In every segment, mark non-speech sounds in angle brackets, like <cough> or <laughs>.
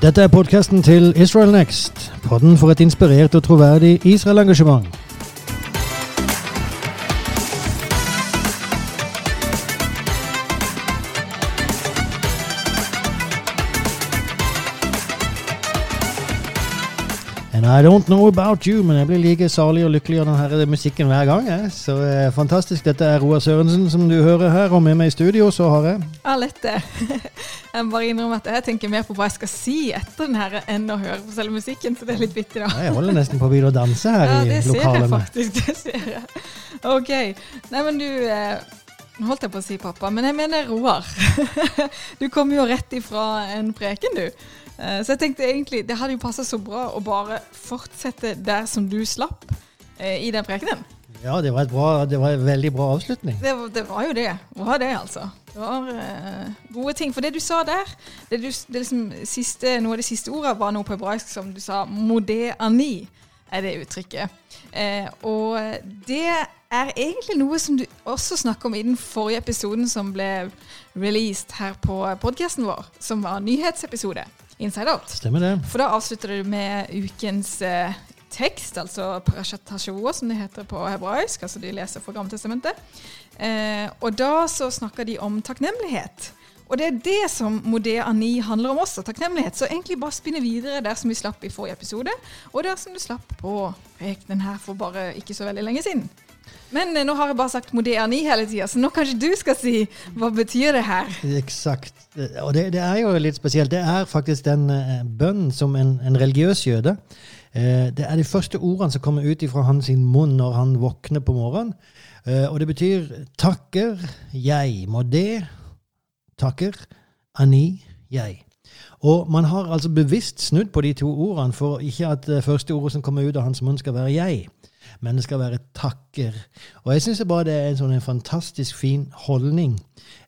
Dette er podkasten til Israel Next. Podden for et inspirert og troverdig Israel-engasjement. I don't know about you, men jeg blir like salig og lykkelig av denne musikken hver gang. Jeg. Så eh, fantastisk. Dette er Roar Sørensen som du hører her, og med meg i studio så har jeg Alette. <laughs> Jeg må bare innrømme at jeg tenker mer på hva jeg skal si etter den her, enn å høre på selve musikken, så det er litt vittig, da. Ja, Jeg holder nesten på å begynne å danse her Ja, i det ser jeg faktisk. Det ser jeg. OK. Nei, men du eh, holdt jeg på å si pappa, men jeg mener Roar. <laughs> Du kom jo rett ifra en preken, du. Eh, Så jeg tenkte egentlig det hadde jo passa så bra å bare fortsette der som du slapp eh, i den prekenen. Ja, det var, et bra, det var en veldig bra avslutning. Det, var- det var jo det. Det var det, altså. Det var uh, gode ting. For det du sa der, det du, det liksom siste, noe av de siste ordene var noe på hebraisk som du sa mode ani', er det uttrykket. Uh, og det er egentlig noe som du også snakka om i den forrige episoden som ble released her på podkasten vår, som var nyhetsepisode. Inside Out. Stemmer det. For da avslutter du med ukens eh, tekst, altså parashat hashavua, som det heter på hebraisk. Altså de leser fra Gammeltestamentet. Eh, og da så snakker de om takknemlighet. Og det er det som Modea Ani handler om også, takknemlighet. Så egentlig bare spinne videre der som vi slapp i forrige episode, og der som du slapp på prekenen her for bare ikke så veldig lenge siden. Men eh, nå har jeg bare sagt Modé Ani hele tida, så nå kanskje du skal si hva betyr det her? Eksakt. Og det, det er jo litt spesielt. Det er faktisk den eh, bønnen som en, en religiøs jøde eh, Det er de første ordene som kommer ut fra hans munn når han våkner på morgenen. Og det betyr 'takker jeg det', takker ani jeg. Og man har altså bevisst snudd på de to ordene for ikke at det første ordet som kommer ut av hans munn, skal være 'jeg', men det skal være 'takker'. Og jeg syns bare det er en sånn en fantastisk fin holdning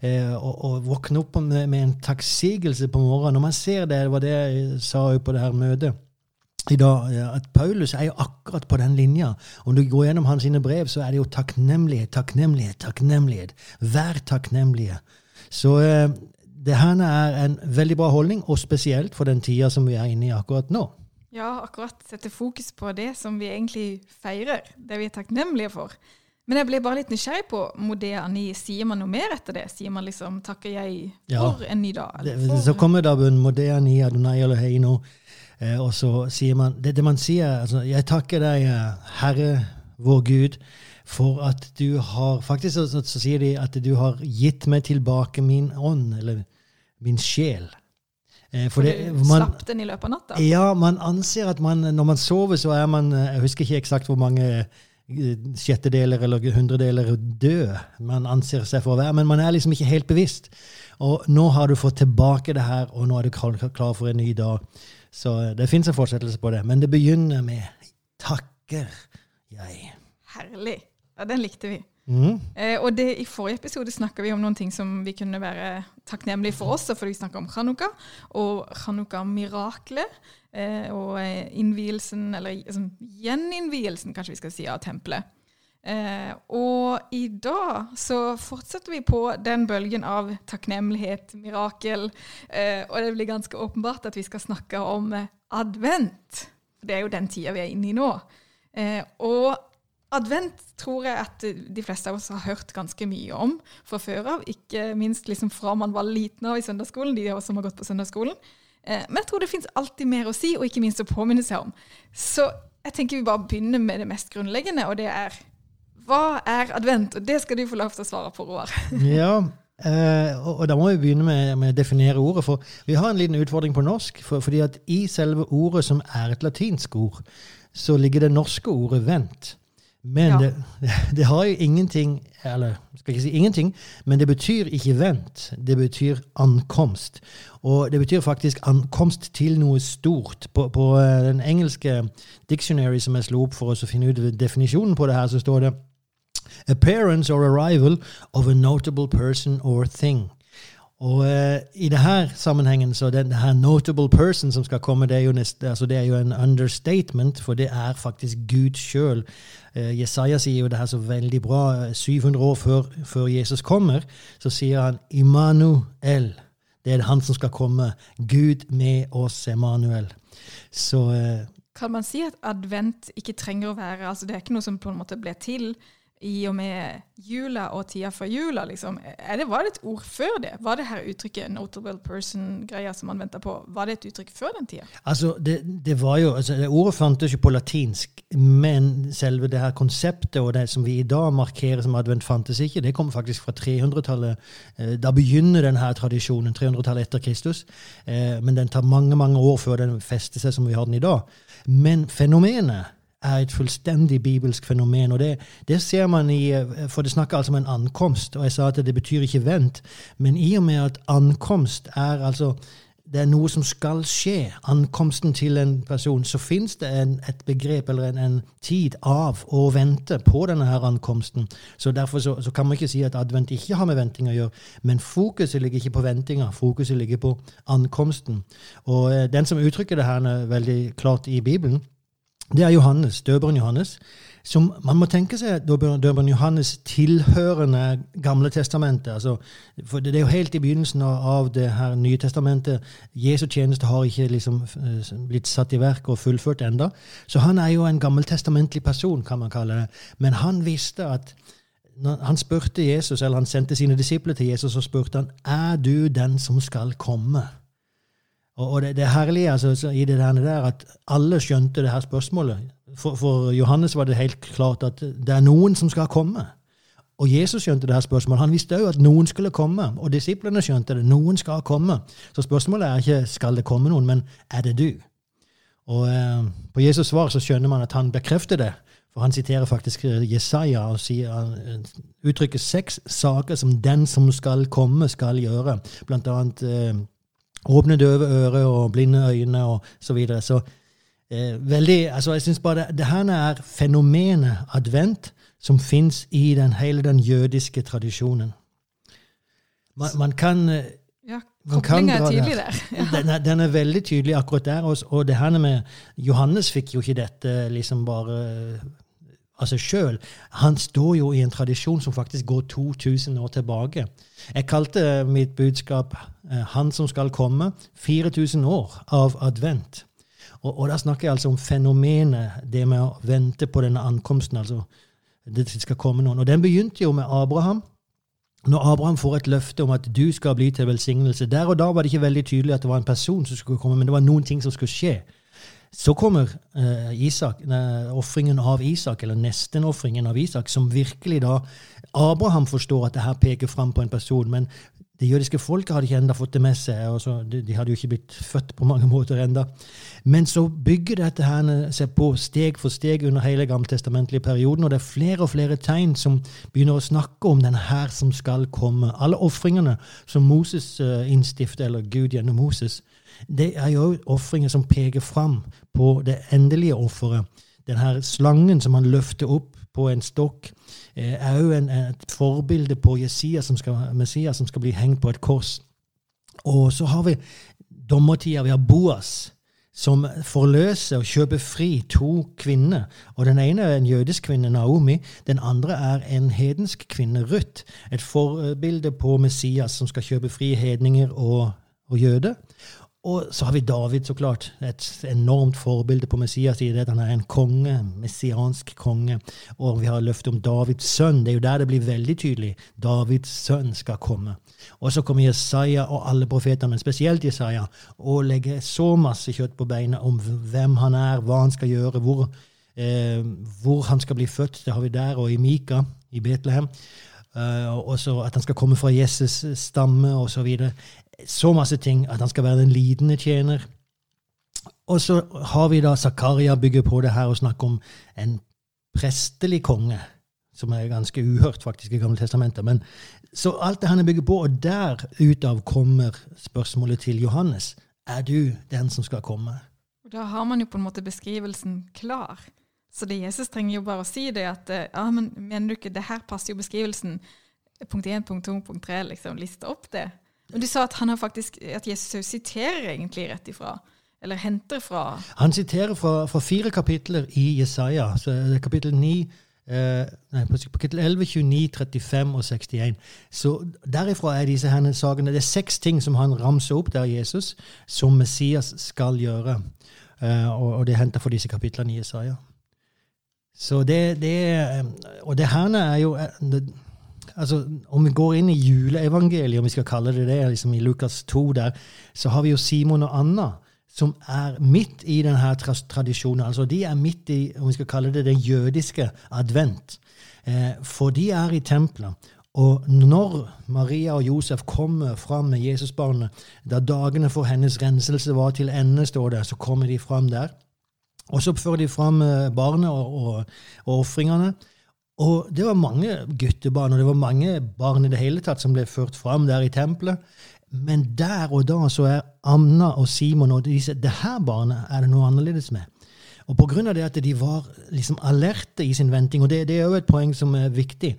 eh, å, å våkne opp med, med en takksigelse på morgenen. Når man ser det, det var det jeg sa jo på det her møtet i dag, at Paulus er jo akkurat på den linja. Om du går gjennom hans brev, så er det jo takknemlighet, takknemlighet, takknemlighet. Vær takknemlige. Så eh, det her er en veldig bra holdning, og spesielt for den tida som vi er inne i akkurat nå. Ja, akkurat sette fokus på det som vi egentlig feirer, det vi er takknemlige for. Men jeg ble bare litt nysgjerrig på Modea 9. Sier man noe mer etter det? Sier man liksom 'takker jeg Ja. for en ny dag'? Det, så kommer da bønnen Modéani Adonai Eloheinu, eh, og så sier man det, det man sier, altså, Jeg takker deg, eh, Herre vår Gud, for at du har Faktisk så, så sier de at du har gitt meg tilbake min ånd, eller min sjel. Eh, for det- du man- slapp den i løpet av natta? ja, man anser at man, når man sover, så er man Jeg husker ikke eksakt hvor mange eh, sjettedeler eller hundredeler død man anser seg for å være, men man er liksom ikke helt bevisst. Og nå har du fått tilbake det her, og nå er du klar for en ny dag. Så det fins en fortsettelse på det, men det begynner med 'takker jeg'. Herlig. Ja, den likte vi. Mm. Eh, og det, i forrige episode snakka vi om noen ting som vi kunne være takknemlige for oss. for vi snakka om Chanukka og Chanukka-miraklet. Eh, og eh, innvielsen, eller altså, gjeninnvielsen, kanskje vi skal si, av tempelet. Eh, og i dag så fortsetter vi på den bølgen av takknemlighet, mirakel, eh, og det blir ganske åpenbart at vi skal snakke om eh, advent. Det er jo den tida vi er inne i nå. Og advent tror jeg at de fleste av oss har hørt ganske mye om fra før av. Ikke minst liksom fra man var liten av i søndagsskolen, de av oss som har gått på søndagsskolen. Eh, men jeg tror det fins alltid mer å si, og ikke minst å påminne seg om. Så jeg tenker vi bare begynner med det mest grunnleggende, og det er hva er advent? Og det skal du få lov til å svare på, Roar. <laughs> Ja, eh, og, da må vi begynne med, med å definere ordet. For vi har en liten utfordring på norsk. For, fordi at i selve ordet, som er et latinsk ord, så ligger det norske ordet 'vent'. Men Ja. det, <laughs> det har jo ingenting Eller skal ikke si ingenting, men det betyr ikke 'vent'. Det betyr ankomst. Og det betyr faktisk ankomst til noe stort. På, på eh, den engelske dictionary som jeg slo opp for oss å finne ut definisjonen på det her, så står det appearance or arrival of a notable person or thing. Og eh, i denne sammenhengen, så den her notable person som skal komme, det er jo, nest, altså det er jo en understatement, for det er faktisk Gud sjøl. Eh, Jesaja sier jo det her så veldig bra. eh, 700 år før, før Jesus kommer, så sier han Immanuel. Det er han som skal komme. Gud med oss, Emanuel. Så eh, Kan man si at advent ikke trenger å være altså Det er ikke noe som på en måte ble til i og med jula og tida før jula, liksom. Det, var det et ord før det? Var det her uttrykket 'notable person'-greia som man venta på, var det et uttrykk før den tida? Altså, det, det var jo, altså, det Ordet fantes jo på latinsk, men selve det her konseptet og det som vi i dag markerer som advent, fantes ikke. Det kommer faktisk fra 300-tallet. Eh, da begynner denne tradisjonen, 300-tallet etter Kristus. Eh, men den tar mange mange år før den fester seg som vi har den i dag. Men fenomenet er et fullstendig bibelsk fenomen. og det, det, ser man i, For det snakker altså om en ankomst, og jeg sa at det betyr ikke vent. Men i og med at ankomst er altså det er noe som skal skje, ankomsten til en person, så fins det en, et begrep eller en, en, tid av å vente på denne her ankomsten. Så Derfor så, så, kan man ikke si at advent ikke har med venting å gjøre. Men fokuset ligger ikke på ventinga, fokuset ligger på ankomsten. Og eh, den som uttrykker det her veldig klart i Bibelen, det er Johannes, døperen Johannes. Som man må tenke seg døperen Johannes tilhørende Gamle testamentet. Altså, for Det er jo helt i begynnelsen av det her nye testamentet. Jesu tjeneste har ikke liksom eh, blitt satt i verk og fullført enda. Så han er jo en gammeltestamentlig person, kan man kalle det. Men han visste at når han spurte Jesus, eller han sendte sine disipler til Jesus og spurte han, er du den som skal komme. Og, og det, det herlige altså, i det der at alle skjønte det her spørsmålet. For, for, Johannes var det helt klart at det er noen som skal komme. Og Jesus skjønte det her spørsmålet. Han visste òg at noen skulle komme. Og disiplene skjønte det. Noen skal komme. Så spørsmålet er ikke skal det komme noen, men er det du? Og eh, På Jesus' svar så skjønner man at han bekrefter det. For han siterer faktisk Jesaja og sier, han uttrykker seks saker som den som skal komme, skal gjøre. Blant annet eh, Åpne døve ører og blinde øyne og så videre. Så eh, veldig, altså jeg synes bare det, det her er fenomenet advent som fins i den, hele den jødiske tradisjonen. Man, man kan eh, ja, Koblinga er tydelig der. Ja. Den, er, den, er, veldig tydelig akkurat der. Også, og det her med Johannes fikk jo ikke dette liksom bare av seg sjøl. Han står jo i en tradisjon som faktisk går 2000 år tilbake. Jeg kalte mitt budskap eh, 'Han som skal komme'. 4000 år av advent. Og, og, da snakker jeg altså om fenomenet, det med å vente på denne ankomsten. altså det skal komme noen. Og den begynte jo med Abraham. Når Abraham får et løfte om at du skal bli til velsignelse Der og da var det ikke veldig tydelig at det var en person som skulle komme, men det var noen ting som skulle skje. Så kommer eh, Isak, ofringen av Isak, eller nesten-ofringen av Isak, som virkelig da Abraham forstår at det her peker fram på en person. Men det jødiske folket hadde ikke enda fått det med seg. Altså, de, de, hadde jo ikke blitt født på mange <laughs> måter enda. Men så bygger dette her seg på steg for steg under hele gammeltestamentlige perioden. Og det er flere og flere tegn som begynner å snakke om den her som skal komme. Alle ofringene som Moses uh, innstifter, eller Gud gjennom Moses, det er jo ofringer som peker fram på det endelige offeret. Denne slangen som han løfter opp på en stokk, eh, er jo et forbilde på Messias som, skal, Messias som skal bli hengt på et kors. Og så har vi dommertida. Vi har Boas, som forløser og kjøper fri to kvinner. Og Den ene er en jødisk kvinne, Naomi. Den andre er en hedensk kvinne, Ruth. Et forbilde på Messias som skal kjøpe fri hedninger og, og jøder. Og så har vi David, så klart. Et enormt forbilde på Messias i det. han er en konge, messiansk konge. Og vi har løftet om Davids sønn. Det er jo der det blir veldig tydelig. Davids sønn skal komme. Og så kommer Jesaja og alle profetene, men spesielt Jesaja, og legger så masse kjøtt på beina om hvem han er, hva han skal gjøre, hvor, eh, hvor han skal bli født. Det har vi der, og i Mika, i Betlehem. Uh, og så at han skal komme fra Jesus' stamme osv så masse ting. At han skal være den lidende tjener. Og så har vi da Zakaria bygger på det her og snakker om en prestelig konge, som er ganske uhørt faktisk i Gamle Testamentet. Men, så alt det han er bygget på, og der utav kommer spørsmålet til Johannes. Er du den som skal komme? Da har man jo på en måte beskrivelsen klar. Så det Jesus trenger jo bare å si det, at eh, ja, men mener du ikke, det her passer jo beskrivelsen. Punkt 1, punkt 2, punkt 3, liksom, liste opp det. Men du sa at, faktisk, at Jesus siterer egentlig rett ifra. Eller henter fra Han siterer fra, fra fire kapitler i Jesaja. Så kapittel 9, eh, nei, kapittel 11, 29, 35 og 61. Så Derifra er disse her sakene Det er seks ting som han ramser opp der Jesus, som Messias skal gjøre. Eh, og, og det henter fra disse kapitlene i Jesaja. Så det, det Og det her er jo eh, det, altså, Om vi går inn i juleevangeliet, om vi skal kalle det det, liksom i Lukas 2 der, så har vi jo Simon og Anna som er midt i denne tradisjonen. altså De er midt i om vi skal kalle det den jødiske advent. Eh, for de er i tempelet. Og når Maria og Josef kommer fram med Jesusbarnet, da dagene for hennes renselse var til ende, står det, så kommer de fram der. Og så fører de fram eh, barnet og, og, og ofringene. Og det var mange guttebarn, og det var mange barn i det hele tatt som ble ført fram der i tempelet. Men der og da så er Anna og Simon og disse det her barnet er det noe annerledes med. Og på grunn av det at de var liksom alerte i sin venting, og det, det er jo et poeng som er viktig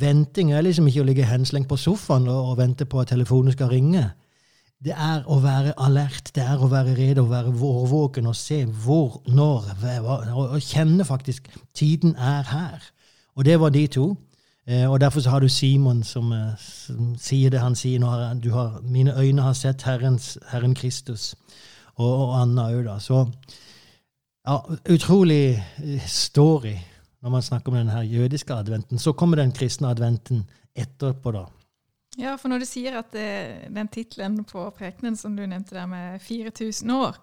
Venting er liksom ikke å ligge henslengt på sofaen og, og vente på at telefonen skal ringe. Det er å være alert, det er å være rede, å være vårvåken og se hvor, når, og kjenne faktisk tiden er her. Og det var de to. Eh, og derfor så har du Simon som, eh, som sier det han sier. Har, du har, 'Mine øyne har sett Herrens, Herren Kristus'. Og, og Anna òg, da. Så ja, utrolig eh, story når man snakker om den her jødiske adventen. Så kommer den kristne adventen etterpå, da. Ja, for når du sier at det, den tittelen på prekenen som du nevnte der med 4000 år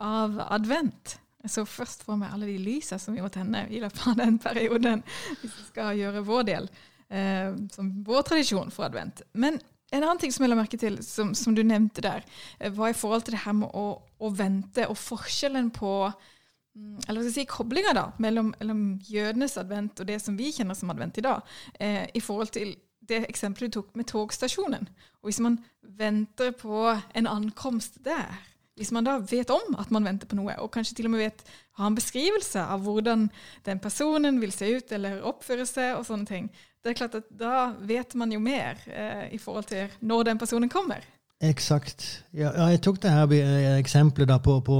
av advent så først får vi alle de lysene som vi må tenne i løpet av den perioden, hvis vi skal gjøre vår del, eh, som vår tradisjon for advent. Men en annen ting som jeg la merke til, som, som du nevnte der, eh, var i forhold til det her med å, å vente, og forskjellen på mm, eller skal jeg si, koblinga da, mellom, mellom, jødenes advent og det som vi kjenner som advent i dag, eh, i forhold til det eksempelet du tok med togstasjonen. Og hvis man venter på en ankomst der, hvis man da vet om at man venter på noe, og kanskje til og med vet, har en beskrivelse av hvordan den personen vil se ut eller oppføre seg, og sånne ting, det er klart at da vet man jo mer eh, i forhold til når den personen kommer. Eksakt. Ja, jeg tok det her eh, eksempelet da på, på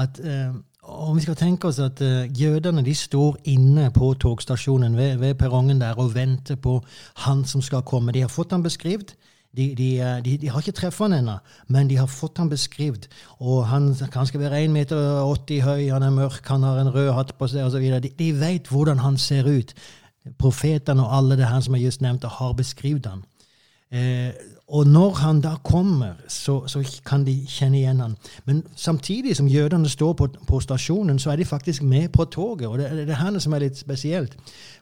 at eh, om vi skal tenke oss at uh, jødene de står inne på togstasjonen ved, ved perrongen der og venter på han som skal komme. De har fått han beskrevet. De, de, eh, de, de, har ikke truffet han ennå, men de har fått han beskrevet. Og han, han skal være 1,80 meter høy, han er mørk, han har en rød hatt på seg osv. De, de vet hvordan han ser ut. Profetene og alle det her som jeg just nevnte, har beskrevet han. Eh, og når han da kommer, så, så, kan de kjenne igjen han. Men samtidig som jødene står på, på, stasjonen, så er de faktisk med på toget. Og det er det her som er litt spesielt.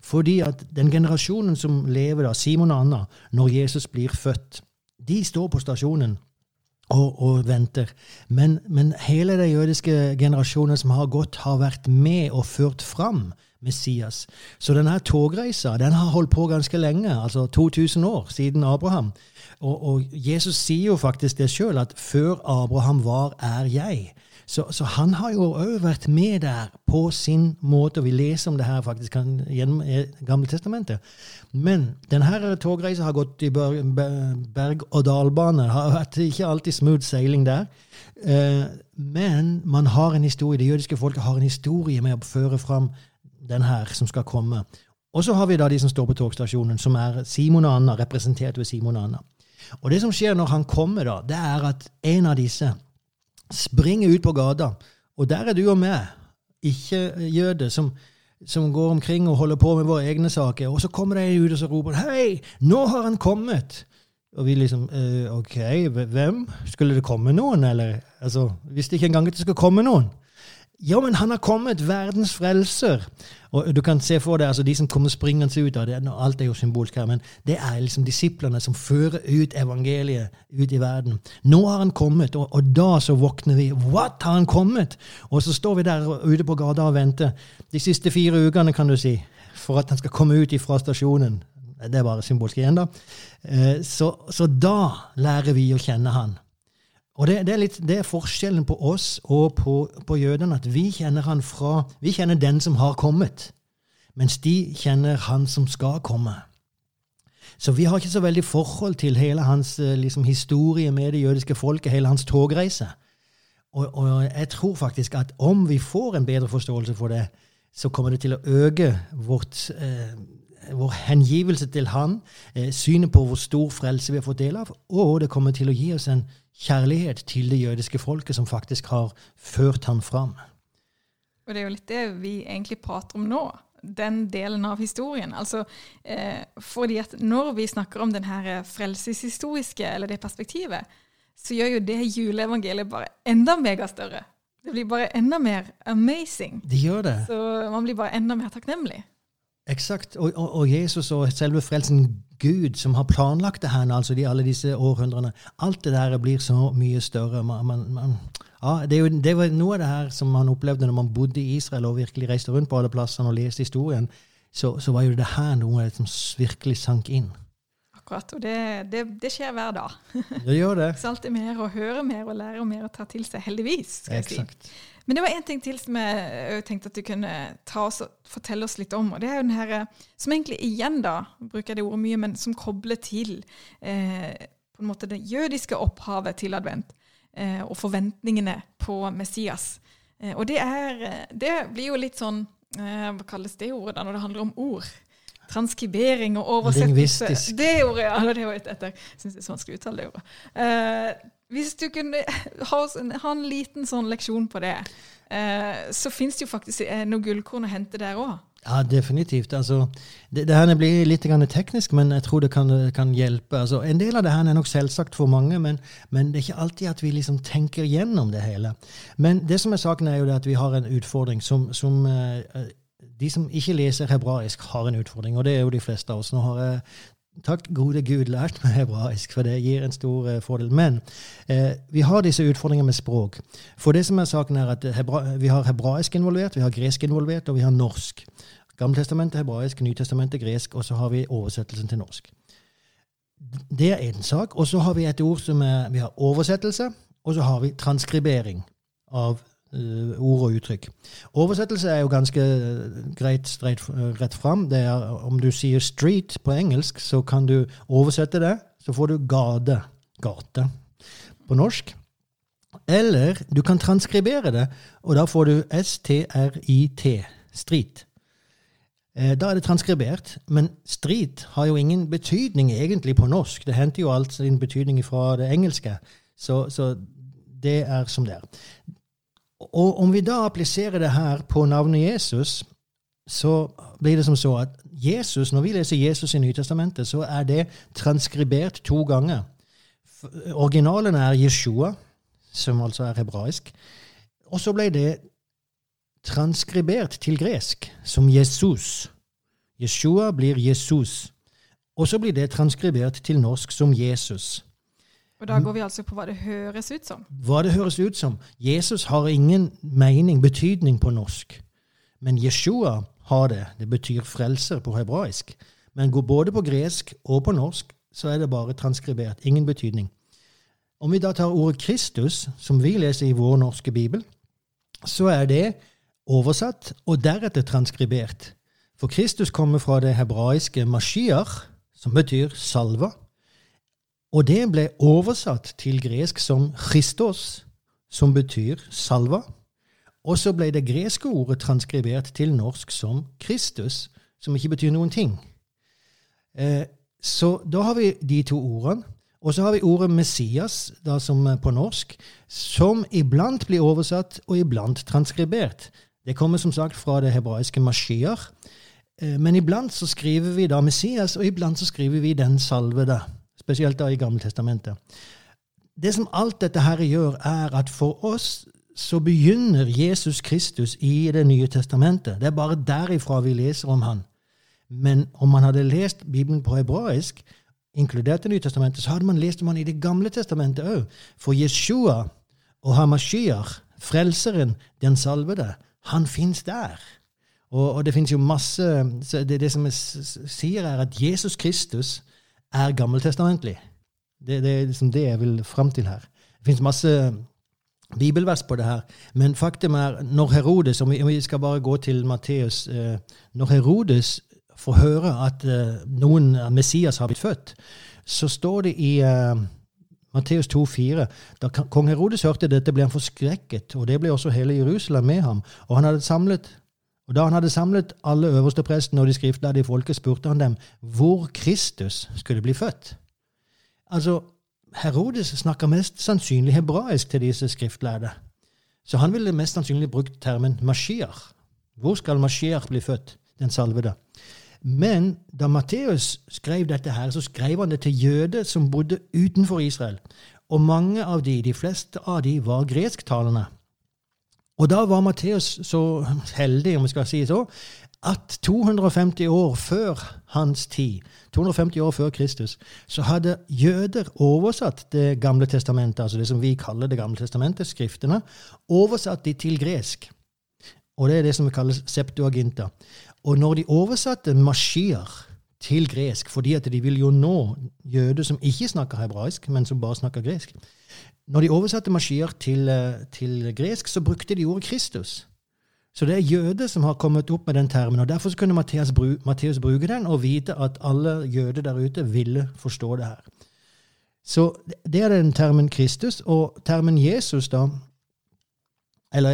Fordi at den generasjonen som lever da, Simon og Anna, når Jesus blir født, de står på stasjonen. Og, og venter. Men, men hele den jødiske generasjonen som har gått, har vært med og ført fram Messias. Så denne togreisa den har holdt på ganske lenge, altså 2000 år siden Abraham. Og, og Jesus sier jo faktisk det sjøl, at før Abraham var, er jeg. Så, så han har jo òg vært med der på sin måte, og vi leser om det her faktisk gjennom Gamle testamentet. Men denne togreisa har gått i berg-og-dal-bane. Har vært ikke alltid smooth seiling der. Eh, men man har en historie, det jødiske folket har en historie med å føre fram den her som skal komme. Og så har vi da de som står på togstasjonen, som er Simon og Anna, representert ved Simon og Anna. Og det som skjer når han kommer, da, det er at en av disse springer ut på gata, og der er du og meg, ikke jøde, som, som går omkring og holder på med våre egne saker. Og så kommer de ut og så roper 'Hei, nå har han kommet!' Og vi liksom øh, OK, hvem? Skulle det komme noen, eller? Altså, Visste ikke engang at det skulle komme noen. Ja, men han har kommet, verdens frelser. Og du kan se for deg altså, de som kommer springende ut av det. Alt er jo symbolsk her, men det er liksom disiplene som fører ut evangeliet ut i verden. Nå har han kommet, og, og da så våkner vi. What, har han kommet? Og så står vi der ute på gata og venter de siste fire ukene, kan du si, for at han skal komme ut fra stasjonen. Det er bare symbolsk igjen, da. Eh, så, så da lærer vi å kjenne han. Og det, det, er litt, det, er forskjellen på oss og på, på jødene, at vi kjenner han fra Vi kjenner den som har kommet, mens de kjenner han som skal komme. Så vi har ikke så veldig forhold til hele hans eh, liksom, historie med det jødiske folket, hele hans togreise. Og, og, jeg tror faktisk at om vi får en bedre forståelse for det, så kommer det til å øke vårt, eh, vår hengivelse til Han, eh, synet på hvor stor frelse vi har fått del av, og det kommer til å gi oss en kjærlighet til det jødiske folket som faktisk har ført Han fram. Og det er jo litt det vi egentlig prater om nå. Den delen av historien. Altså, eh, fordi at når vi snakker om den her frelseshistoriske, eller det perspektivet, så gjør jo det juleevangeliet bare enda megastørre. Det blir bare enda mer amazing. Det gjør det. Så man blir bare enda mer takknemlig. Eksakt. Og, og, og, Jesus og selve frelsen Gud, som har planlagt det her altså de, alle disse århundrene, alt det der blir så mye større. Man, man, man, ja, det, jo, det, var noe av det her som man opplevde når man bodde i Israel og virkelig reiste rundt på alle plassene og leste historien. Så, så var jo det her noe som virkelig sank inn. Akkurat. Og det, det, det skjer hver dag. Det gjør det. <laughs> Så alltid mer å høre mer og lære mer og ta til seg. Heldigvis. skal jeg Exakt. si. Men det var en ting til som jeg tenkte at du kunne ta oss og fortelle oss litt om. og det er jo den her, Som egentlig igjen da, bruker jeg det ordet mye, men som kobler til eh, på en måte det jødiske opphavet til advent. Eh, og forventningene på Messias. Eh, og det, er, det blir jo litt sånn eh, Hva kalles det ordet da, når det handler om ord? Transkribering og oversettelse. Lingvistisk. Det ordet, ja. Det var et etter. Syns det er sånn å uttale det ordet. Eh, hvis du kunne ha, en, ha en liten sånn leksjon på det, eh, så fins det jo faktisk eh, noe gullkorn å hente der òg. Ja, definitivt. Altså, det, det her blir litt teknisk, men jeg tror det kan, kan hjelpe. Altså, en del av det her er nok selvsagt for mange, men, men, det er ikke alltid at vi liksom tenker gjennom det hele. Men det som er saken, er jo at vi har en utfordring som, som de som ikke leser hebraisk, har en utfordring, og det er jo de fleste av oss. Nå har jeg Takk gode Gud lært meg hebraisk, for det gir en stor eh, fordel. Men eh, vi har disse utfordringene med språk. For det som er saken er at hebra Vi har hebraisk involvert, vi har gresk involvert, og vi har norsk. Gammeltestamentet hebraisk, Nytestamentet gresk, og så har vi oversettelsen til norsk. Det er én sak. Og så har vi et ord som er Vi har oversettelse, og så har vi transkribering av uh, ord og uttrykk. Oversettelse er jo ganske eh, greit streit, uh, rett fram. Det er, om du sier 'street' på engelsk, så kan du oversette det. Så får du 'gade', gate, på norsk. Eller du kan transkribere det, og da får du S-T-R-I-T, street. Da er det transkribert, men street har jo ingen betydning egentlig på norsk. Det henter jo alt sin betydning fra det engelske. Så, så det er som det er. Og om vi da appliserer det her på navnet Jesus, så blir det som så at Jesus, når vi leser Jesus i Nytestamentet, så er det transkribert to ganger. Originalen er Jeshua, som altså er hebraisk. Og så ble det transkribert til gresk som Jesus. Jeshua blir Jesus. Og så blir det transkribert til norsk som Jesus. Og da går vi altså på hva det høres ut som? Hva det høres ut som. Jesus har ingen mening, betydning, på norsk. Men Jeshua har det. Det betyr frelser på hebraisk. Men går både på gresk og på norsk, så er det bare transkribert. Ingen betydning. Om vi da tar ordet Kristus, som vi leser i vår norske bibel, så er det oversatt og deretter transkribert. For Kristus kommer fra det hebraiske mashiach, som betyr salva. Og det ble oversatt til gresk som Christos, som betyr salva. Og så ble det greske ordet transkribert til norsk som Kristus, som ikke betyr noen ting. Eh, så da har vi de to ordene. Og så har vi ordet Messias, da som på norsk, som iblant blir oversatt og iblant transkribert. Det kommer som sagt fra det hebraiske Mashiach. Eh, men iblant så skriver vi da Messias, og iblant så skriver vi Den salvede spesielt da i Gammeltestamentet. Det som alt dette her gjør, er at for oss så begynner Jesus Kristus i Det nye testamentet. Det er bare derifra vi leser om han. Men om man hadde lest Bibelen på hebraisk, inkludert Det nye testamentet, så hadde man lest om han i Det gamle testamentet òg. For Jeshua og Hamashiach, frelseren, den salvede, han fins der. Og, og, det fins jo masse det, det som jeg sier, er at Jesus Kristus er gammeltestamentlig. Det, det er liksom det jeg vil fram til her. Det fins masse bibelvers på det her, men faktum er når Herodes Om vi skal bare gå til Matteus eh, Når Herodes får høre at eh, noen Messias har blitt født, så står det i eh, Matteus 2,4 Da kong Herodes hørte dette, ble han forskrekket, og det ble også hele Jerusalem med ham. Og han hadde samlet Og Da han hadde samlet alle øverste prestene og de skriftlærde i folket, spurte han dem hvor Kristus skulle bli født. Altså, Herodes snakker mest sannsynlig hebraisk til disse skriftlærde. Så han ville mest sannsynlig brukt termen Mashiach. Hvor skal Mashiach bli født? Den salvede. Men da Matteus skrev dette her, så skrev han det til jøder som bodde utenfor Israel. Og mange av de, de fleste av de, var gresktalende. Og da var Matteus så heldig, om vi skal si det så, at 250 år før hans tid, 250 år før Kristus, så hadde jøder oversatt Det gamle testamentet, altså det som vi kaller Det gamle testamentet, skriftene, oversatt de til gresk. Og det er det som kalles septuaginta. Og når de oversatte Mashiach til gresk, fordi at de ville jo nå jøder som ikke snakker hebraisk, men som bare snakker gresk Når de oversatte Mashiach til, eh, til gresk, så brukte de ordet Kristus. Så det er jøder som har kommet opp med den termen. og Derfor kunne Matteus, bru, bruke den og vite at alle jøder der ute ville forstå det her. Så det er den termen Kristus. Og termen Jesus, da eller,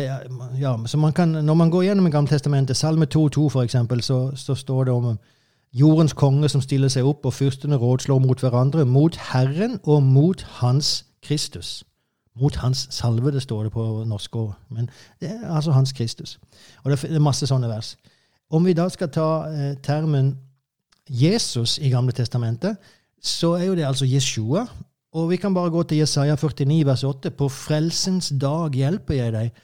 ja, så man kan, Når man går gjennom Gammeltestamentet, Salme 2.2 for eksempel, så, så står det om jordens konge som stiller seg opp, og fyrstene rådslår mot hverandre, mot Herren og mot Hans Kristus. Mot hans salvede, står det på norsk òg. Men det er altså hans Kristus. Og det er masse sånne vers. Om vi da skal ta eh, termen Jesus i Gamle testamentet, så er jo det altså Jeshua. Og vi kan bare gå til Jesaja 49, vers 8. På frelsens dag hjelper jeg deg.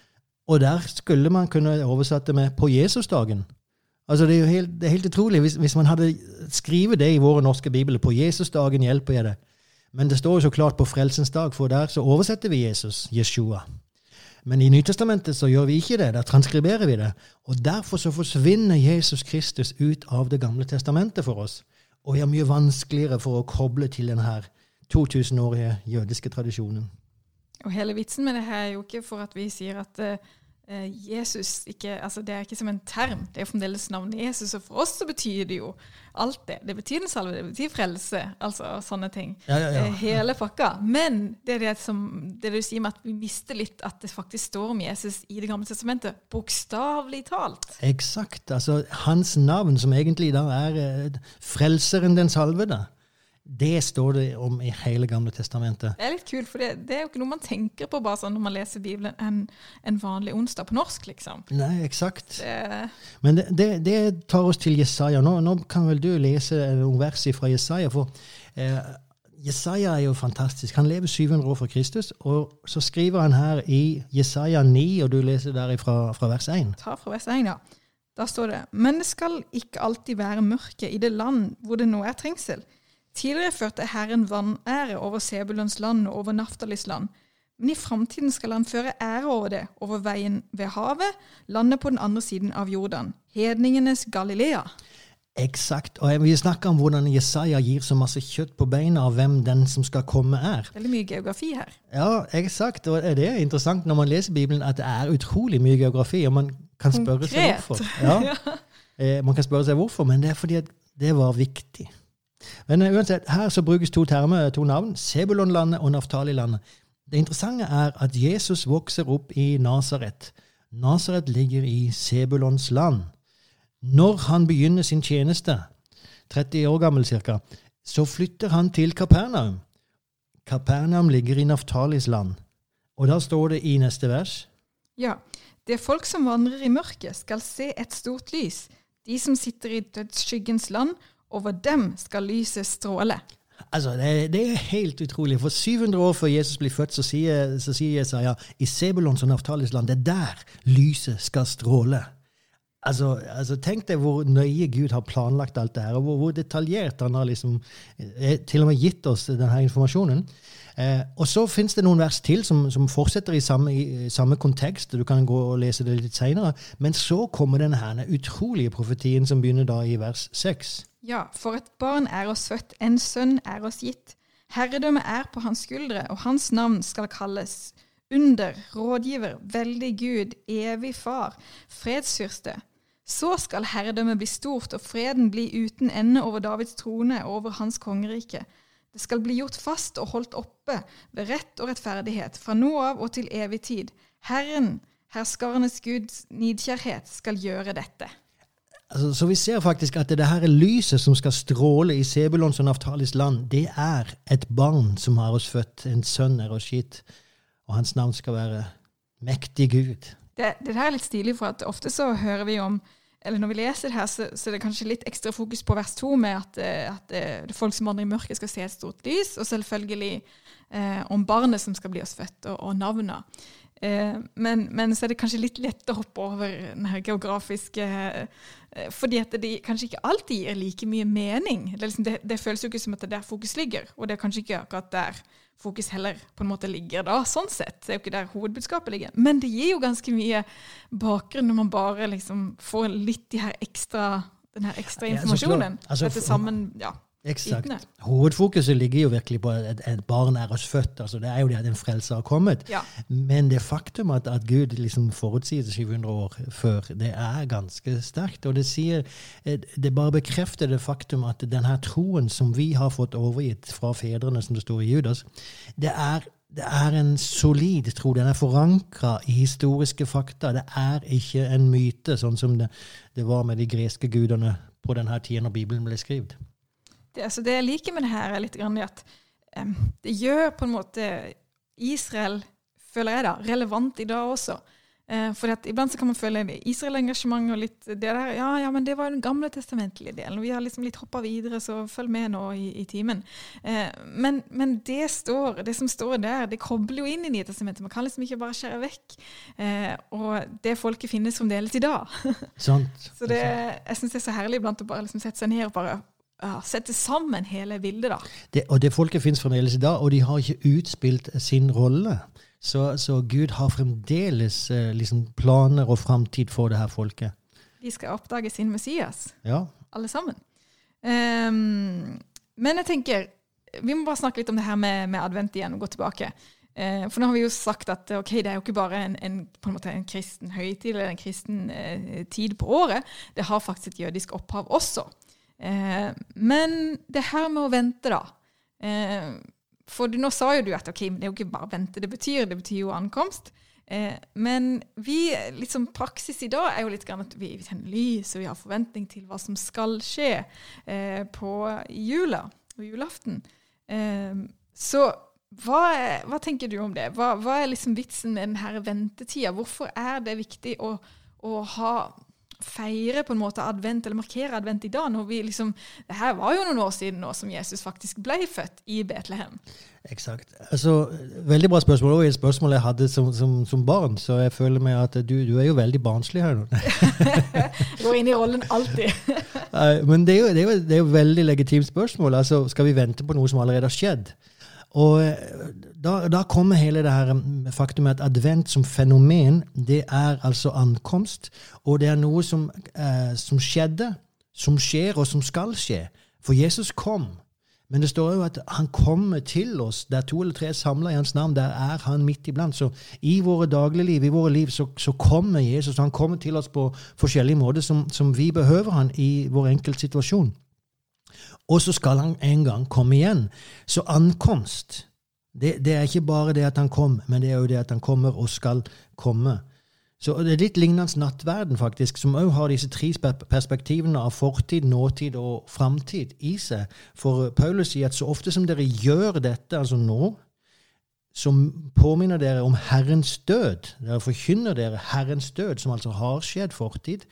Og der skulle man kunne oversatt det med 'på Jesusdagen'. Altså Det er jo helt, er helt utrolig hvis, hvis, man hadde skrevet det i våre norske bibler. 'På Jesusdagen hjelper jeg deg'. Men det står jo så klart på frelsens dag, for der så oversetter vi Jesus, Jeshua. Men i Nytestamentet så gjør vi ikke det. Der transkriberer vi det. Og derfor så forsvinner Jesus Kristus ut av Det gamle testamentet for oss. Og vi er mye vanskeligere for å koble til denne 2000-årige jødiske tradisjonen. Og hele vitsen med det her er jo ikke for at vi sier at uh, Jesus ikke, altså Det er ikke som en term, det er fremdeles navnet Jesus. Og for oss så betyr det jo alt det. Det betyr den salve, det betyr frelse, altså sånne ting. Ja, ja, ja. Eh, hele pakka. Men det er det, som, det du sier med at vi mister litt at det faktisk står om Jesus i Det gamle testamentet. Bokstavelig talt. Eksakt. Altså hans navn, som egentlig da er eh, frelseren den salvede. Det står det om i hele Gamle testamentet. Det er litt kult, for det, det, er jo ikke noe man tenker på bare sånn når man leser Bibelen en, en vanlig onsdag på norsk, liksom. Nei, eksakt. Det... Men det, det, det, tar oss til Jesaja. Nå, nå, kan vel du lese noen vers fra Jesaja. for eh, Jesaja er jo fantastisk. Han lever 700 år fra Kristus. Og så skriver han her i Jesaja 9, og du leser der fra, fra vers 1. Ta fra vers 1, ja. Da står det Men det skal ikke alltid være mørke i det land hvor det nå er trengsel. Tidligere førte Herren vanære over Sebulons land og over Naftalis land. Men i framtiden skal han føre ære over det, over veien ved havet, landet på den andre siden av Jordan, hedningenes Galilea. Eksakt. Og vi snakker om hvordan Jesaja gir så masse kjøtt på beina av hvem den som skal komme, er. Veldig mye geografi her. Ja, eksakt. Og det er interessant når man leser Bibelen, at det er utrolig mye geografi, og man kan spørre Konkret. seg hvorfor. <laughs> Ja. Eh, man kan spørre seg hvorfor, men det er fordi at det var viktig. Men eh, uansett, her så brukes to termer, to navn. Sebulonlandet og Naftalilandet. Det interessante er at Jesus vokser opp i Nasaret. Nasaret ligger i Sebulons land. Når han begynner sin tjeneste, 30 år gammel ca., så flytter han til Kapernaum. Kapernaum ligger i Naftalis land. Og da står det i neste vers Ja. Det folk som vandrer i mørket, skal se et stort lys. De som sitter i dødsskyggens land over dem skal lyset stråle. Altså, det, det, er helt utrolig. For 700 år før Jesus blir født, så sier, så sier Jesaja i Sebulons og Naftalis land, det er der lyset skal stråle. Altså, altså, Tenk deg hvor nøye Gud har planlagt alt det her, og hvor, hvor detaljert han har liksom, eh, til og med gitt oss denne informasjonen. Eh, og så fins det noen vers til som, som fortsetter i samme, i samme, kontekst. Du kan gå og lese det litt seinere. Men så kommer denne utrolige profetien som begynner da i vers 6. Ja, for et barn er oss født, en sønn er oss gitt. Herredømmet er på hans skuldre, og hans navn skal kalles under, rådgiver, veldig Gud, evig far, fredsfyrste. Så skal herredømmet bli stort og freden bli uten ende over Davids trone og over hans kongerike. Det skal bli gjort fast og holdt oppe ved rett og rettferdighet fra nå av og til evig tid. Herren, Herskarenes Guds nidkjærhet skal gjøre dette. Altså, så vi ser faktisk at det her lyset som skal stråle i Sebulons og Naftalis land, det er et barn som har oss født. En sønn er oss gitt. Og hans navn skal være mektig Gud. Det, det der er litt stilig, for at ofte så hører vi om eller når vi leser det her, så, så er det kanskje litt ekstra fokus på vers to, med at, at, at eh, folk som vandrer i mørket, skal se et stort lys, og selvfølgelig eh, om barnet som skal bli oss født, og, og navnet. Eh, men, men, så er det kanskje litt lett å hoppe over den her geografiske eh, Fordi at det kanskje ikke alltid gir like mye mening. Det, liksom, det, det, føles jo ikke som at det er der fokus ligger, og det er kanskje ikke akkurat der fokus heller på en måte ligger da, sånn sett. Det er jo ikke der hovedbudskapet ligger. Men det gir jo ganske mye bakgrunn når man bare liksom får litt de her ekstra, den her ekstra informasjonen. Ja, altså, sammen, ja. Eksakt. Hovedfokuset ligger jo virkelig på at et barn er oss født. altså Det er jo det at en frelser har kommet. Ja. Men det faktum at, at Gud liksom forutsier 700 år før, det er ganske sterkt. Og det sier Det bare bekrefter det faktum at denne troen som vi har fått overgitt fra fedrene, som det står i Judas, det er det er en solid tro. Den er forankra i historiske fakta. Det er ikke en myte, sånn som det, det var med de greske gudene på denne tida når Bibelen ble skrevet det, altså det jeg liker med det her, er litt grann at um, det gjør på en måte Israel, føler jeg da, relevant i dag også. Uh, for iblant så kan man føle Israel-engasjement og litt det der Ja, ja, men det var den gamle testamentlige delen. Vi har liksom litt hoppa videre, så følg med nå i, i timen. Uh, men, men, det står, det som står der, det kobler jo inn i Nye Man kan liksom ikke bare skjære vekk. Uh, og det folket finnes fremdeles i dag. <laughs> Så det, jeg syns det er så herlig iblant å bare liksom sette seg ned og bare ja, sette sammen hele bildet. da. Det, og det folket finnes fremdeles i dag, og de har ikke utspilt sin rolle. Så, så Gud har fremdeles eh, liksom planer og framtid for det her folket. De skal oppdage sin Messias, ja. alle sammen. Um, men jeg tenker, vi må bare snakke litt om det her med, med advent igjen, og gå tilbake. Uh, for nå har vi jo sagt at ok, det er jo ikke bare en, en, på en, en kristen høytid eller en kristen uh, tid på året. Det har faktisk et jødisk opphav også. Eh, men det her med å vente, da. Eh, for nå sa jo du at ok, det er jo ikke bare vente det betyr, det betyr jo ankomst. Eh, men vi, liksom praksis i dag er jo litt grann at vi, vi tenner lys, og vi har forventning til hva som skal skje eh, på jula og julaften. Eh, så hva, hva, tenker du om det? Hva, hva er liksom vitsen med denne ventetida? Hvorfor er det viktig å, å ha feire på en måte advent, eller markere advent i dag, når vi liksom Det her var jo noen år siden nå som Jesus faktisk ble født i Betlehem. Eksakt. Altså, veldig bra spørsmål. Og et spørsmål jeg hadde som, som, som, barn, så jeg føler meg at du, du er jo veldig barnslig her nå. <laughs> Går inn i rollen alltid. Men det er, jo, det, er jo, det er jo veldig legitimt spørsmål. Altså, skal vi vente på noe som allerede har skjedd? Og eh, da, da, kommer hele det her mm, faktumet at advent som fenomen, det er altså ankomst. Og det er noe som, eh, som skjedde, som skjer, og som skal skje. For Jesus kom. Men det står jo at han kommer til oss. Der to eller tre er samla i hans navn, der er han midt iblant. Så i våre dagligliv, i våre liv, så, så kommer Jesus. Han kommer til oss på forskjellige måter som, som vi behøver han i vår enkeltsituasjon. Og så skal han en gang komme igjen. Så ankomst det, det, er ikke bare det at han kom, men det er jo det at han kommer og skal komme. Så Det er litt lignende nattverden, faktisk, som òg har disse tre perspektivene av fortid, nåtid og framtid i seg. For Paulus sier at så ofte som dere gjør dette, altså nå, som påminner dere om Herrens død. Dere forkynner dere Herrens død, som altså har skjedd fortid,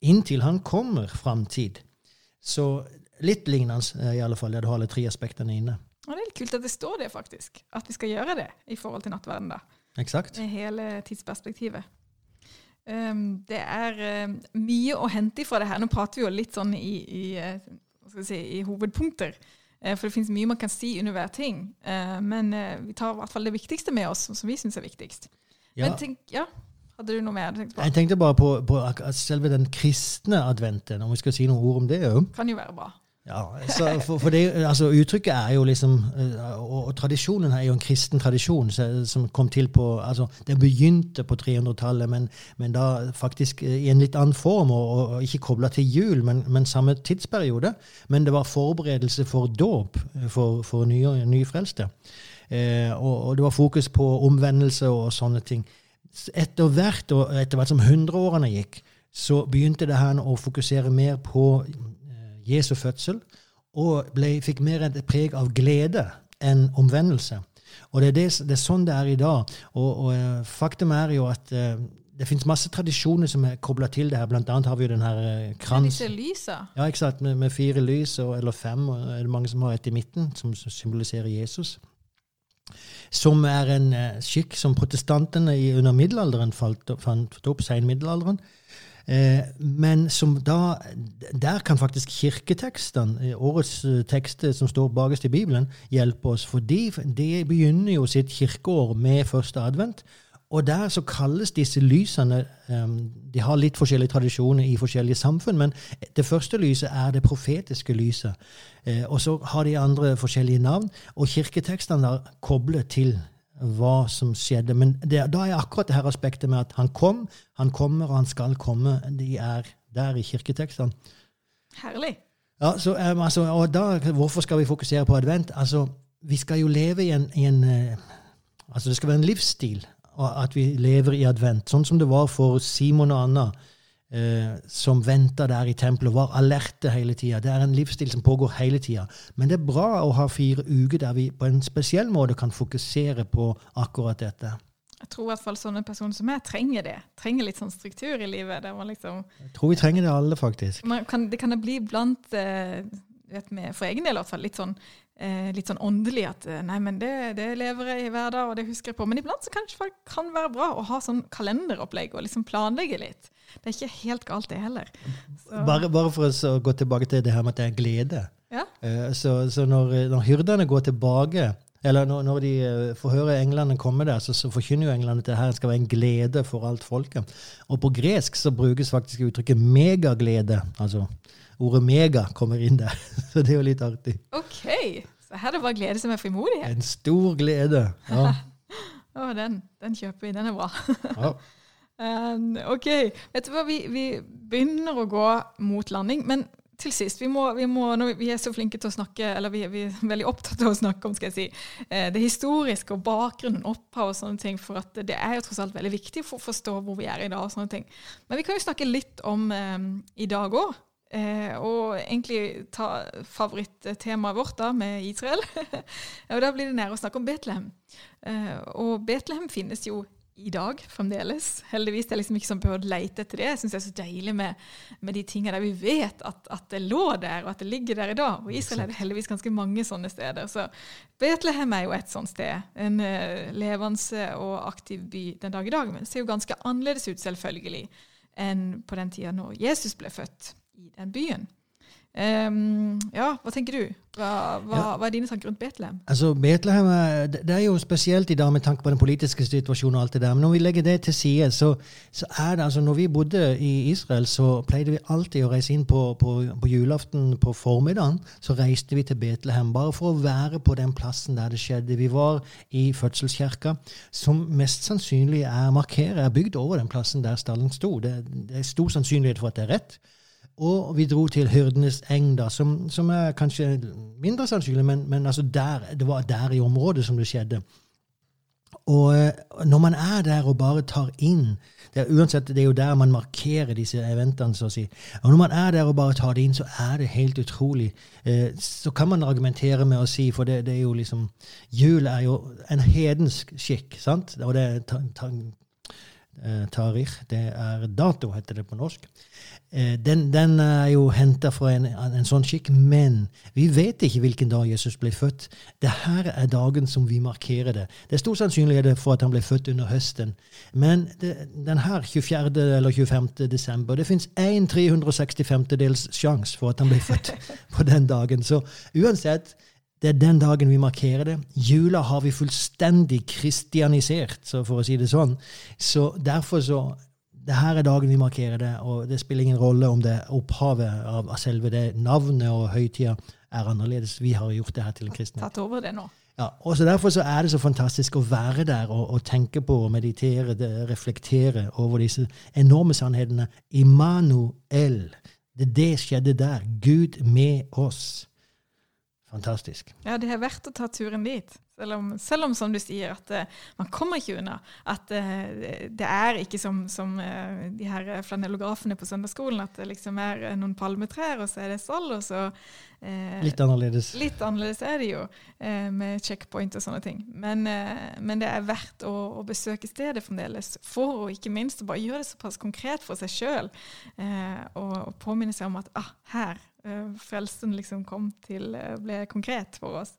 inntil han kommer framtid. Så Litt lignende, eh, i alle fall, der du har alle tre aspektene inne. Og Det er litt kult at det står det, faktisk. At vi skal gjøre det i forhold til nattverden. da. Exakt. Med hele tidsperspektivet. Um, det er um, mye å hente fra det her. Nå prater vi jo litt sånn i, i, uh, si, i hovedpunkter. Uh, for det finnes mye man kan si under hver ting. Uh, men vi tar i hvert fall det viktigste med oss, som vi syns er viktigst. Ja. Men tenk, ja, hadde du noe mer du tenkte på? Jeg tenkte bare på, på selve den kristne adventen, om vi skal si noen ord om det òg. Kan jo være bra. Ja, for, for det, altså, Uttrykket er jo liksom eh, og, og, tradisjonen er jo en kristen tradisjon som kom til på altså, Det begynte på 300-tallet, men, men, da faktisk eh, i en litt annen form, og, og ikke kobla til jul, men, men, samme tidsperiode. Men det var forberedelse for dåp eh, for, for nye, nyfrelste. Eh, og, og, det var fokus på omvendelse og sånne ting. etter hvert, og etter hvert som hundreårene gikk, så begynte det her å fokusere mer på Jesu fødsel, og ble, fikk mer et preg av glede enn omvendelse. Og det er, det, det er sånn det er i dag. Og, og eh, faktum er jo at uh, det finnes masse tradisjoner som er kobla til det her. Blant annet har vi jo den her krans. Med Disse lysa. Ja, ikke sant? Med, med fire lys, og, eller fem, og er det mange som har et i midten, som symboliserer Jesus. Som er en skikk som protestantene i, under middelalderen fant opp, seinmiddelalderen. Eh, men som da Der kan faktisk kirketekstene, årets tekster som står bakerst i Bibelen, hjelpe oss. For de begynner jo sitt kirkeår med første advent. Og der så kalles disse lysene um, De har litt forskjellige tradisjoner i forskjellige samfunn, men det første lyset er det profetiske lyset. Eh, og så har de andre forskjellige navn, og kirketekstene er koblet til hva som skjedde. Men det, da er akkurat det her aspektet med at han kom, han kommer, og han skal komme. De er der i kirketekstene. Herlig. Ja, så, um, altså, og da, Hvorfor skal vi fokusere på advent? Altså, Vi skal jo leve i en, i en uh, altså Det skal være en livsstil at vi lever i advent. Sånn som det var for Simon og Anna som venta der i tempelet, var alerte hele tida. Det er en livsstil som pågår hele tida. Men det er bra å ha fire uker der vi på en spesiell måte kan fokusere på akkurat dette. Jeg tror i hvert fall sånne personer som meg trenger det. Trenger litt sånn struktur i livet. liksom... Jeg tror vi trenger det alle, faktisk. Kan, det kan det bli blant eh, vet med, For egen del i hvert fall litt sånn eh, litt sånn åndelig at eh, nei, men det, det, lever jeg i hver dag, og det husker jeg på. Men iblant så kan det kan være bra å ha sånn kalenderopplegg og liksom planlegge litt. Det er ikke helt galt, det heller. Bare, bare, for å gå tilbake til det her med at det er glede. Ja. Uh, så, så når, når, hyrdene går tilbake eller når, når de uh, får høre englene komme der, så, så forkynner jo englene at det her skal være en glede for alt folket. Og på gresk så brukes faktisk uttrykket megaglede. altså ordet mega kommer inn der. <laughs> Så det er jo litt artig. Ok, Så her er det bare glede som er frimodighet? En stor glede. ja. <laughs> oh, den, den, kjøper vi. Den er bra. ja. <laughs> um, ok. Vet du hva, vi, vi, begynner å gå mot landing. Men til sist, vi, må, vi, må, vi, er så flinke til å snakke, eller vi, er veldig opptatt av å snakke om skal jeg si, eh, det historiske og bakgrunnen, opphav og sånne ting, for at det er jo tross alt veldig viktig for å forstå hvor vi er i dag. og sånne ting. Men vi kan jo snakke litt om um, i dag òg. Eh, og egentlig ta favorittemaet vårt da, med Israel. <laughs> og Da blir det nære å snakke om Betlehem. Eh, og Betlehem finnes jo i dag fremdeles. Heldigvis. Det er liksom ikke sånn behøver å lete etter det. Jeg syns det er så deilig med, med de tingene der vi vet at, at, det lå der, og at det ligger der i dag. Og i Israel er det heldigvis ganske mange sånne steder. Så Betlehem er jo et sånt sted. En uh, levende og aktiv by den dag i dag. Men det ser jo ganske annerledes ut, selvfølgelig, enn på den tida når Jesus ble født i den byen. Um, ja, hva tenker du? Hva, hva, ja. hva, er dine tanker rundt Betlehem? Altså, Betlehem det er jo spesielt i dag med tanke på den politiske situasjonen. og alt det der, Men når vi legger det til side, så, så, er det altså Når vi bodde i Israel, så pleide vi alltid å reise inn på, på, på julaften på formiddagen. Så reiste vi til Betlehem bare for å være på den plassen der det skjedde. Vi var i fødselskirka, som mest sannsynlig er markeret, er bygd over den plassen der stallen sto. Det, det er stor sannsynlighet for at det er rett. Og vi dro til Hyrdenes eng, da, som, som, er kanskje mindre sannsynlig, men, men altså der, det var der i området som det skjedde. Og eh, når man er der og bare tar inn det er, Uansett, det er jo der man markerer disse eventene, så å si. Og når man er der og bare tar det inn, så er det helt utrolig. Eh, så kan man argumentere med å si, for det, det er jo liksom Jul er jo en hedensk skikk, sant? Og det er eh, tarikh, det er dato, heter det på norsk. Eh, den, den, er jo henta fra en, en, sånn skikk, men vi vet ikke hvilken dag Jesus ble født. Dette er dagen som vi markerer det. Det er stor sannsynlighet for at han ble født under høsten. Men det, den her 24. eller 25. desember Det fins én 365-dels sjanse for at han ble født <laughs> på den dagen. Så uansett, det er den dagen vi markerer det. Jula har vi fullstendig kristianisert, for å si det sånn. Så derfor så det her er dagen vi markerer det, og det spiller ingen rolle om det opphavet av, selve det navnet og høytida er annerledes. Vi har gjort det her til en kristen. Tatt over det nå. Ja, og så Derfor så er det så fantastisk å være der og, og tenke på og meditere, det, reflektere over disse enorme sannhetene. Immanuel. Det, det skjedde der. Gud med oss. Fantastisk. Ja, det er verdt å ta turen dit. Selv om, selv om som du sier, at uh, man kommer ikke unna. At uh, det er ikke som, som uh, de her flanellografene på søndagsskolen, at det liksom er noen palmetrær, og så er det stall, og så Litt annerledes. Litt annerledes er det jo, med checkpoint og sånne ting. Men, men det er verdt å, å, besøke stedet fremdeles, for å ikke minst bare gjøre det såpass konkret for seg sjøl, og, og, påminne seg om at ah, her frelsen liksom kom til, ble konkret for oss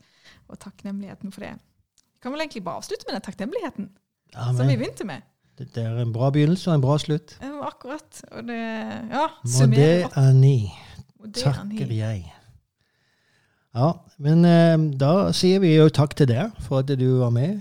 og takknemligheten for det. Vi kan vel egentlig bare avslutte med den takknemligheten Amen. som vi begynte med. Det er en bra begynnelse og en bra slutt. Akkurat. Og det Ja, Må det er ni. Takker jeg. Ja, men eh, da sier vi jo takk til deg for at du var med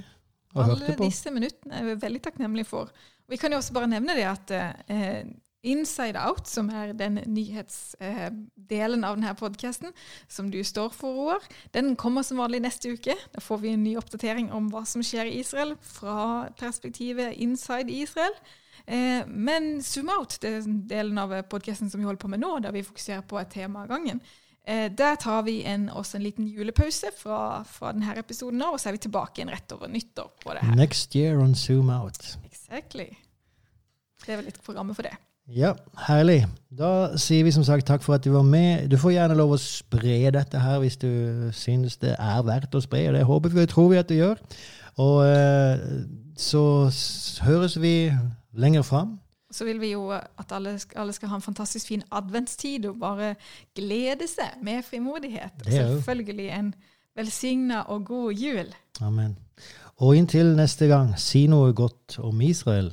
og Alle hørte på. Alle disse minuttene er vi veldig takknemlige for. Vi kan jo også bare nevne det at eh, Inside Out, som er den nyhetsdelen av denne podkasten som du står for, Roar, den kommer som vanlig neste uke. Da får vi en ny oppdatering om hva som skjer i Israel fra perspektivet inside Israel. Eh, men Zoom Out, er delen av podkasten som vi holder på med nå, der vi fokuserer på et tema av gangen. Eh, der tar vi en, også en liten julepause fra, fra denne episoden, og så er vi tilbake igjen rett over nyttår. på det her. Next year on Zoom Out. Exactly. Det er vel litt programmet for det. Ja, herlig. Da sier vi som sagt takk for at du var med. Du får gjerne lov å spre dette her hvis du synes det er verdt å spre. og Det håper vi og tror vi at du gjør. Og eh, så høres vi lenger fram. Så vil vi jo at alle, alle, skal ha en fantastisk fin adventstid og bare glede seg med frimodighet. Og selvfølgelig en velsigna og god jul. Amen. Og inntil neste gang, si noe godt om Israel.